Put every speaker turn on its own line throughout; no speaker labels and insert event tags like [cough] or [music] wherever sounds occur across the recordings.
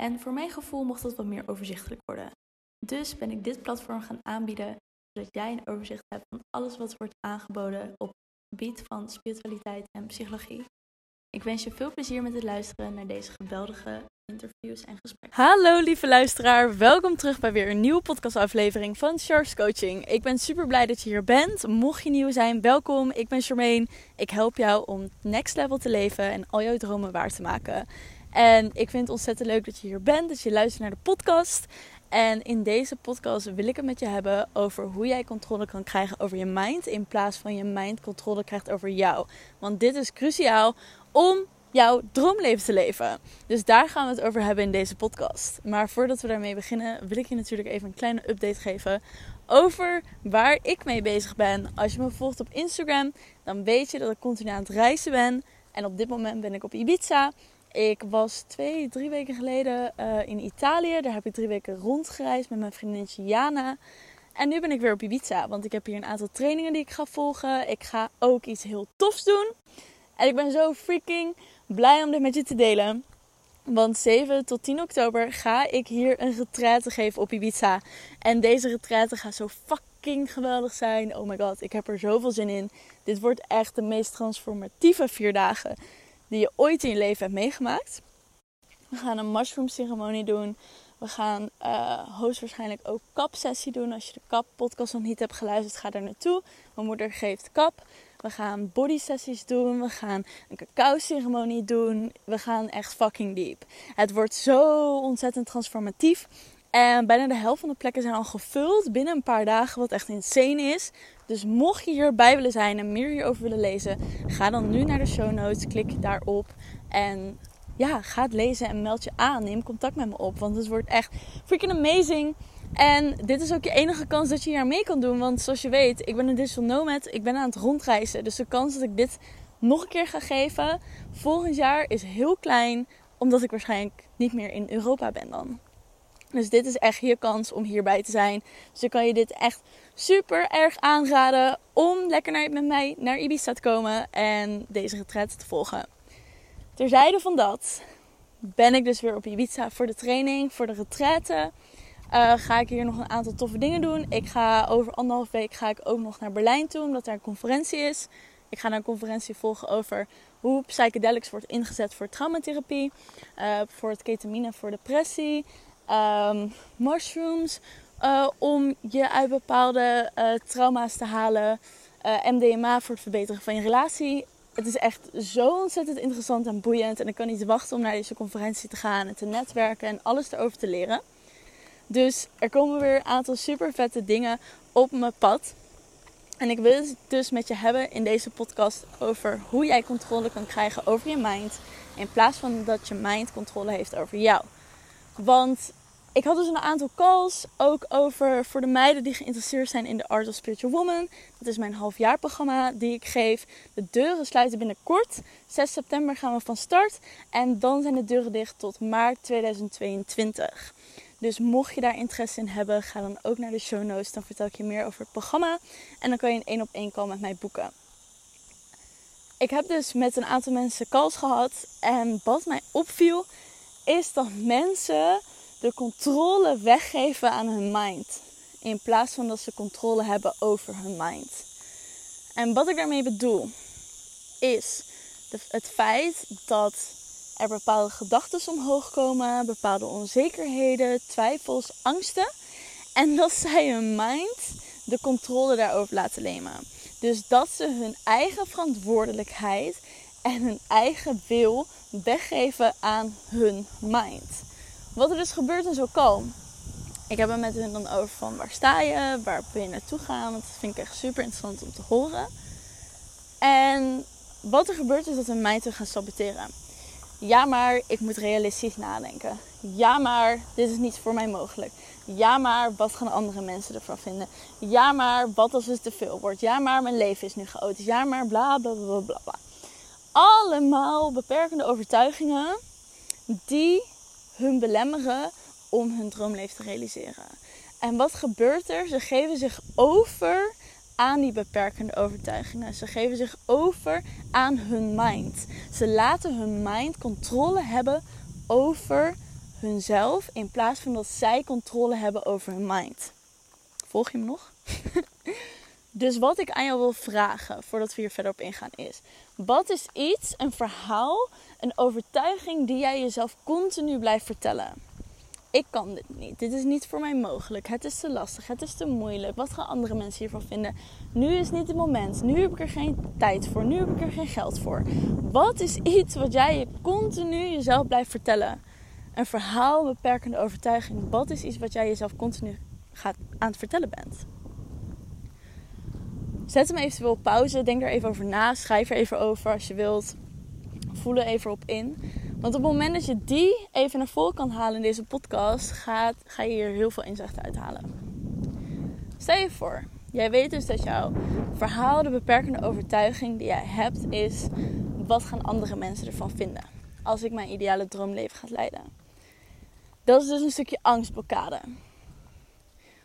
En voor mijn gevoel mocht dat wat meer overzichtelijk worden. Dus ben ik dit platform gaan aanbieden, zodat jij een overzicht hebt van alles wat wordt aangeboden op het gebied van spiritualiteit en psychologie. Ik wens je veel plezier met het luisteren naar deze geweldige interviews en gesprekken. Hallo lieve luisteraar, welkom terug bij weer een nieuwe podcastaflevering van Charles Coaching. Ik ben super blij dat je hier bent. Mocht je nieuw zijn, welkom. Ik ben Charmaine. Ik help jou om next level te leven en al jouw dromen waar te maken. En ik vind het ontzettend leuk dat je hier bent, dat je luistert naar de podcast. En in deze podcast wil ik het met je hebben over hoe jij controle kan krijgen over je mind. In plaats van je mind controle krijgt over jou. Want dit is cruciaal om jouw droomleven te leven. Dus daar gaan we het over hebben in deze podcast. Maar voordat we daarmee beginnen, wil ik je natuurlijk even een kleine update geven over waar ik mee bezig ben. Als je me volgt op Instagram, dan weet je dat ik continu aan het reizen ben. En op dit moment ben ik op Ibiza. Ik was twee, drie weken geleden uh, in Italië. Daar heb ik drie weken rondgereisd met mijn vriendinnetje Jana. En nu ben ik weer op Ibiza, want ik heb hier een aantal trainingen die ik ga volgen. Ik ga ook iets heel tofs doen. En ik ben zo freaking blij om dit met je te delen. Want 7 tot 10 oktober ga ik hier een retraite geven op Ibiza. En deze retraite gaat zo fucking geweldig zijn. Oh my god, ik heb er zoveel zin in. Dit wordt echt de meest transformatieve vier dagen die je ooit in je leven hebt meegemaakt. We gaan een mushroom ceremonie doen. We gaan uh, hoogstwaarschijnlijk ook kapsessie doen. Als je de kap podcast nog niet hebt geluisterd, ga daar naartoe. Mijn moeder geeft kap. We gaan body sessies doen. We gaan een cacao ceremonie doen. We gaan echt fucking diep. Het wordt zo ontzettend transformatief. En bijna de helft van de plekken zijn al gevuld binnen een paar dagen, wat echt insane is. Dus mocht je hierbij willen zijn en meer hierover willen lezen, ga dan nu naar de show notes, klik daarop en ja, ga het lezen en meld je aan. Neem contact met me op, want het wordt echt freaking amazing. En dit is ook je enige kans dat je hier mee kan doen. Want zoals je weet, ik ben een digital nomad. Ik ben aan het rondreizen. Dus de kans dat ik dit nog een keer ga geven volgend jaar is heel klein. Omdat ik waarschijnlijk niet meer in Europa ben dan. Dus dit is echt je kans om hierbij te zijn. Dus ik kan je dit echt super erg aanraden om lekker naar, met mij naar Ibiza te komen en deze retreat te volgen. Terzijde van dat ben ik dus weer op Ibiza voor de training, voor de retraite. Uh, ga ik hier nog een aantal toffe dingen doen. Ik ga over anderhalf week ga ik ook nog naar Berlijn toe, omdat daar een conferentie is. Ik ga een conferentie volgen over hoe psychedelics wordt ingezet voor traumatherapie, uh, voor het ketamine voor depressie, um, mushrooms uh, om je uit bepaalde uh, trauma's te halen. Uh, MDMA voor het verbeteren van je relatie. Het is echt zo ontzettend interessant en boeiend. En ik kan niet wachten om naar deze conferentie te gaan en te netwerken en alles erover te leren. Dus er komen weer een aantal super vette dingen op mijn pad. En ik wil het dus met je hebben in deze podcast over hoe jij controle kan krijgen over je mind. In plaats van dat je mind controle heeft over jou. Want ik had dus een aantal calls ook over voor de meiden die geïnteresseerd zijn in de Art of Spiritual Woman. Dat is mijn halfjaarprogramma die ik geef. De deuren sluiten binnenkort. 6 september gaan we van start. En dan zijn de deuren dicht tot maart 2022. Dus mocht je daar interesse in hebben, ga dan ook naar de show notes. Dan vertel ik je meer over het programma. En dan kan je een één op één call met mij boeken. Ik heb dus met een aantal mensen calls gehad. En wat mij opviel, is dat mensen de controle weggeven aan hun mind. In plaats van dat ze controle hebben over hun mind. En wat ik daarmee bedoel, is het feit dat er bepaalde gedachten omhoog komen, bepaalde onzekerheden, twijfels, angsten. En dat zij hun mind de controle daarover laten nemen. Dus dat ze hun eigen verantwoordelijkheid en hun eigen wil weggeven aan hun mind. Wat er dus gebeurt in zo'n call. Ik heb het met hen dan over van waar sta je, waar ben je naartoe gaan. Dat vind ik echt super interessant om te horen. En wat er gebeurt is dat we mij te gaan saboteren. Ja, maar ik moet realistisch nadenken. Ja, maar dit is niet voor mij mogelijk. Ja, maar wat gaan andere mensen ervan vinden? Ja, maar wat als het te veel wordt? Ja, maar mijn leven is nu chaotisch. Ja, maar bla bla bla bla bla. Allemaal beperkende overtuigingen die hun belemmeren om hun droomleven te realiseren. En wat gebeurt er? Ze geven zich over aan die beperkende overtuigingen. Ze geven zich over aan hun mind. Ze laten hun mind controle hebben over hunzelf in plaats van dat zij controle hebben over hun mind. Volg je me nog? [laughs] dus wat ik aan jou wil vragen voordat we hier verder op ingaan is: wat is iets, een verhaal, een overtuiging die jij jezelf continu blijft vertellen? ik kan dit niet. Dit is niet voor mij mogelijk. Het is te lastig. Het is te moeilijk. Wat gaan andere mensen hiervan vinden? Nu is niet het moment. Nu heb ik er geen tijd voor. Nu heb ik er geen geld voor. Wat is iets wat jij je continu jezelf blijft vertellen? Een verhaal, beperkende overtuiging. Wat is iets wat jij jezelf continu gaat aan het vertellen bent? Zet hem eventueel op pauze. Denk er even over na. Schrijf er even over als je wilt. Voel er even op in. Want op het moment dat je die even naar voren kan halen in deze podcast, gaat, ga je hier heel veel inzicht uithalen. Stel je voor, jij weet dus dat jouw verhaal, de beperkende overtuiging die jij hebt, is: wat gaan andere mensen ervan vinden als ik mijn ideale droomleven ga leiden? Dat is dus een stukje angstblokkade.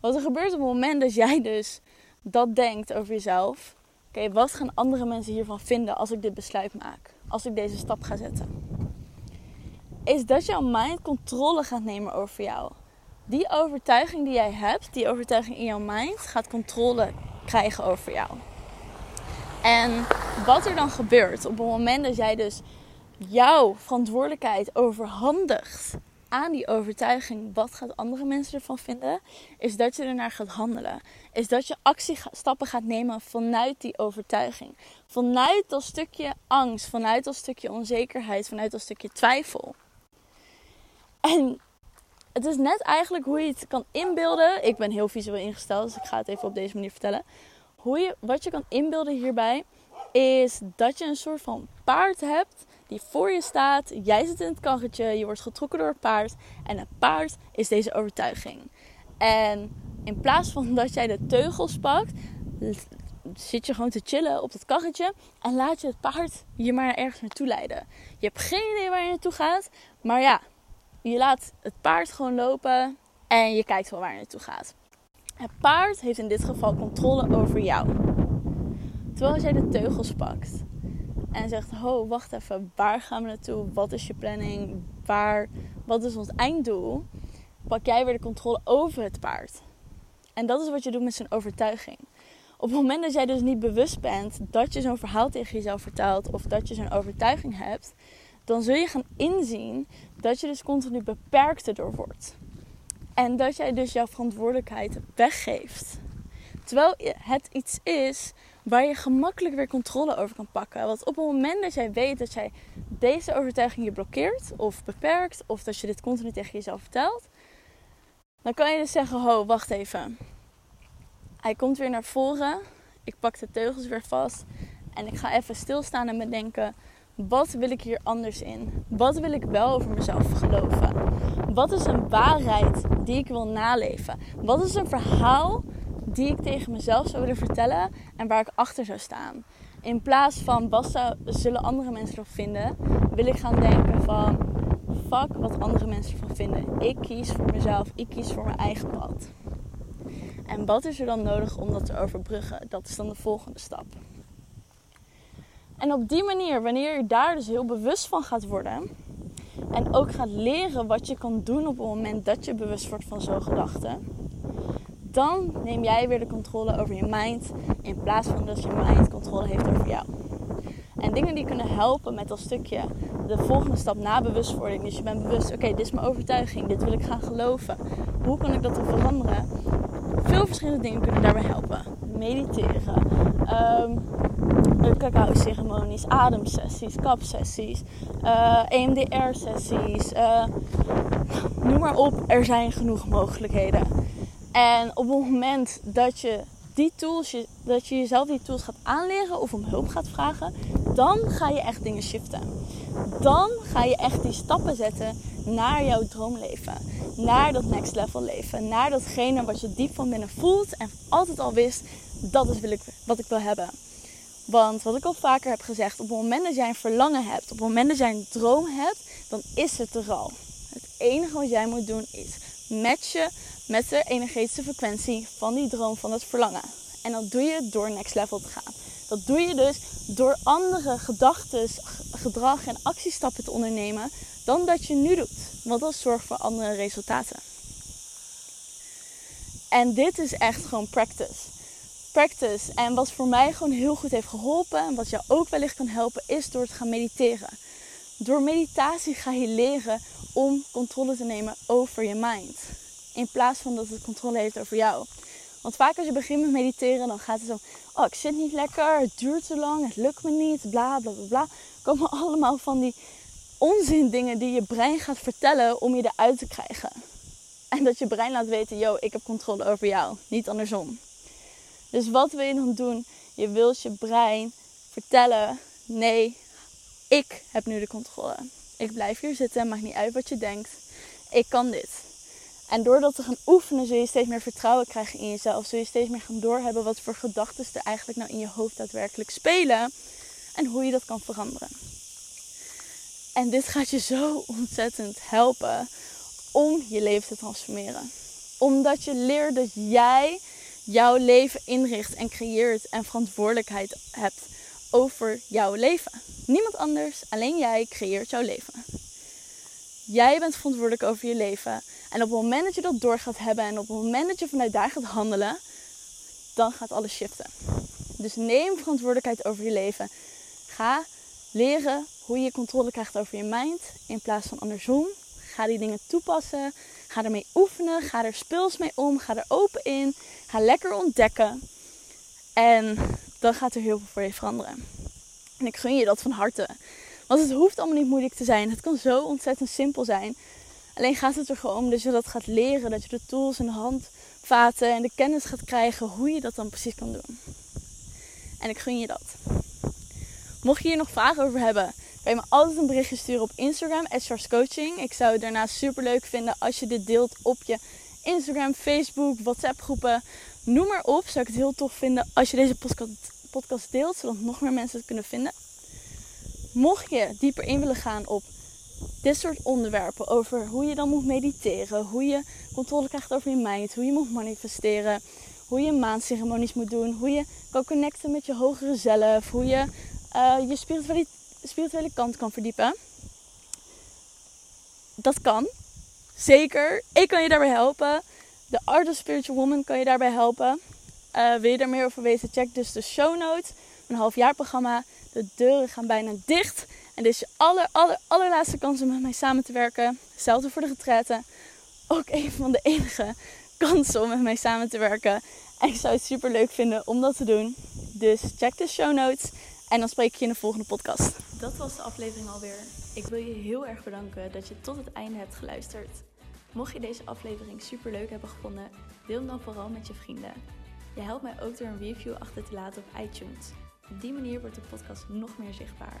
Wat er gebeurt op het moment dat jij dus dat denkt over jezelf. Oké, wat gaan andere mensen hiervan vinden als ik dit besluit maak? Als ik deze stap ga zetten? is dat jouw mind controle gaat nemen over jou. Die overtuiging die jij hebt, die overtuiging in jouw mind, gaat controle krijgen over jou. En wat er dan gebeurt op het moment dat jij dus jouw verantwoordelijkheid overhandigt aan die overtuiging, wat gaat andere mensen ervan vinden, is dat je ernaar gaat handelen. Is dat je actiestappen gaat nemen vanuit die overtuiging. Vanuit dat stukje angst, vanuit dat stukje onzekerheid, vanuit dat stukje twijfel. En het is net eigenlijk hoe je het kan inbeelden. Ik ben heel visueel ingesteld, dus ik ga het even op deze manier vertellen. Hoe je, wat je kan inbeelden hierbij is dat je een soort van paard hebt die voor je staat. Jij zit in het karretje, je wordt getrokken door het paard. En het paard is deze overtuiging. En in plaats van dat jij de teugels pakt, zit je gewoon te chillen op dat karretje en laat je het paard je maar ergens naartoe leiden. Je hebt geen idee waar je naartoe gaat, maar ja, je laat het paard gewoon lopen en je kijkt wel waar je naartoe gaat. Het paard heeft in dit geval controle over jou. Terwijl jij de teugels pakt en zegt: Ho, wacht even, waar gaan we naartoe? Wat is je planning? Waar, wat is ons einddoel? Pak jij weer de controle over het paard. En dat is wat je doet met zijn overtuiging. Op het moment dat jij dus niet bewust bent dat je zo'n verhaal tegen jezelf vertelt of dat je zo'n overtuiging hebt, dan zul je gaan inzien dat je dus continu beperkt door wordt. En dat jij dus jouw verantwoordelijkheid weggeeft. Terwijl het iets is waar je gemakkelijk weer controle over kan pakken. Want op het moment dat jij weet dat jij deze overtuiging je blokkeert of beperkt, of dat je dit continu tegen jezelf vertelt, dan kan je dus zeggen: Ho, wacht even. Hij komt weer naar voren. Ik pak de teugels weer vast. En ik ga even stilstaan en bedenken: wat wil ik hier anders in? Wat wil ik wel over mezelf geloven? Wat is een waarheid die ik wil naleven? Wat is een verhaal die ik tegen mezelf zou willen vertellen en waar ik achter zou staan? In plaats van wat zullen andere mensen ervan vinden, wil ik gaan denken van fuck wat andere mensen ervan vinden. Ik kies voor mezelf, ik kies voor mijn eigen pad. En wat is er dan nodig om dat te overbruggen? Dat is dan de volgende stap. En op die manier, wanneer je daar dus heel bewust van gaat worden. En ook gaat leren wat je kan doen op het moment dat je bewust wordt van zo'n gedachten. Dan neem jij weer de controle over je mind. In plaats van dat je mind controle heeft over jou. En dingen die kunnen helpen met dat stukje, de volgende stap na bewustwording. Dus je bent bewust, oké, dit is mijn overtuiging, dit wil ik gaan geloven. Hoe kan ik dat dan veranderen? Veel verschillende dingen kunnen daarbij helpen. Mediteren, um, cacao-ceremonies, ademsessies, kapsessies, uh, eh, EMDR-sessies. Eh, noem maar op, er zijn genoeg mogelijkheden. En op het moment dat je die tools, dat je jezelf die tools gaat aanleren of om hulp gaat vragen, dan ga je echt dingen shiften. dan ga je echt die stappen zetten naar jouw droomleven. Naar dat next level leven. Naar datgene wat je diep van binnen voelt en altijd al wist, dat is wat ik wil hebben. Want wat ik al vaker heb gezegd, op het moment dat jij een verlangen hebt, op het moment dat jij een droom hebt, dan is het er al. Het enige wat jij moet doen is matchen met de energetische frequentie van die droom, van het verlangen. En dat doe je door next level te gaan. Dat doe je dus door andere gedachten, gedrag en actiestappen te ondernemen dan dat je nu doet. Want dat zorgt voor andere resultaten. En dit is echt gewoon practice. Practice. En wat voor mij gewoon heel goed heeft geholpen en wat jou ook wellicht kan helpen, is door te gaan mediteren. Door meditatie ga je leren om controle te nemen over je mind. In plaats van dat het controle heeft over jou. Want vaak als je begint met mediteren, dan gaat het zo: Oh, ik zit niet lekker, het duurt te lang, het lukt me niet, bla bla bla bla. Komen [laughs] allemaal van die onzin dingen die je brein gaat vertellen om je eruit te krijgen. En dat je brein laat weten: Yo, ik heb controle over jou, niet andersom. Dus wat wil je dan doen? Je wilt je brein vertellen: Nee, ik heb nu de controle. Ik blijf hier zitten, maakt niet uit wat je denkt. Ik kan dit. En door dat te gaan oefenen zul je steeds meer vertrouwen krijgen in jezelf. Zul je steeds meer gaan doorhebben wat voor gedachten er eigenlijk nou in je hoofd daadwerkelijk spelen. En hoe je dat kan veranderen. En dit gaat je zo ontzettend helpen om je leven te transformeren. Omdat je leert dat jij jouw leven inricht en creëert en verantwoordelijkheid hebt over jouw leven. Niemand anders, alleen jij creëert jouw leven. Jij bent verantwoordelijk over je leven. En op het moment dat je dat door gaat hebben en op het moment dat je vanuit daar gaat handelen, dan gaat alles shiften. Dus neem verantwoordelijkheid over je leven. Ga leren hoe je controle krijgt over je mind in plaats van andersom. Ga die dingen toepassen. Ga ermee oefenen. Ga er speels mee om. Ga er open in. Ga lekker ontdekken. En dan gaat er heel veel voor je veranderen. En ik gun je dat van harte. Want het hoeft allemaal niet moeilijk te zijn. Het kan zo ontzettend simpel zijn. Alleen gaat het er gewoon om dat je dat gaat leren. Dat je de tools in de handvaten en de kennis gaat krijgen hoe je dat dan precies kan doen. En ik gun je dat. Mocht je hier nog vragen over hebben, kan je me altijd een berichtje sturen op Instagram, Coaching. Ik zou het daarnaast super leuk vinden als je dit deelt op je Instagram, Facebook, WhatsApp groepen. Noem maar op. Zou ik het heel tof vinden als je deze podcast deelt, zodat nog meer mensen het kunnen vinden. Mocht je dieper in willen gaan op dit soort onderwerpen, over hoe je dan moet mediteren, hoe je controle krijgt over je mind, hoe je moet manifesteren, hoe je maandceremonies moet doen, hoe je kan connecten met je hogere zelf, hoe je uh, je spirituele, kant kan verdiepen. Dat kan. Zeker. Ik kan je daarbij helpen. De Art of Spiritual Woman kan je daarbij helpen. Uh, wil je daar meer over weten? Check dus de show notes. Een halfjaarprogramma. De deuren gaan bijna dicht. En dit is je aller, aller, allerlaatste kans om met mij samen te werken. Hetzelfde voor de retraite. Ook een van de enige kansen om met mij samen te werken. En ik zou het super leuk vinden om dat te doen. Dus check de show notes. En dan spreek ik je in de volgende podcast. Dat was de aflevering alweer. Ik wil je heel erg bedanken dat je tot het einde hebt geluisterd. Mocht je deze aflevering super leuk hebben gevonden, deel hem dan vooral met je vrienden. Je helpt mij ook door een review achter te laten op iTunes. Op die manier wordt de podcast nog meer zichtbaar.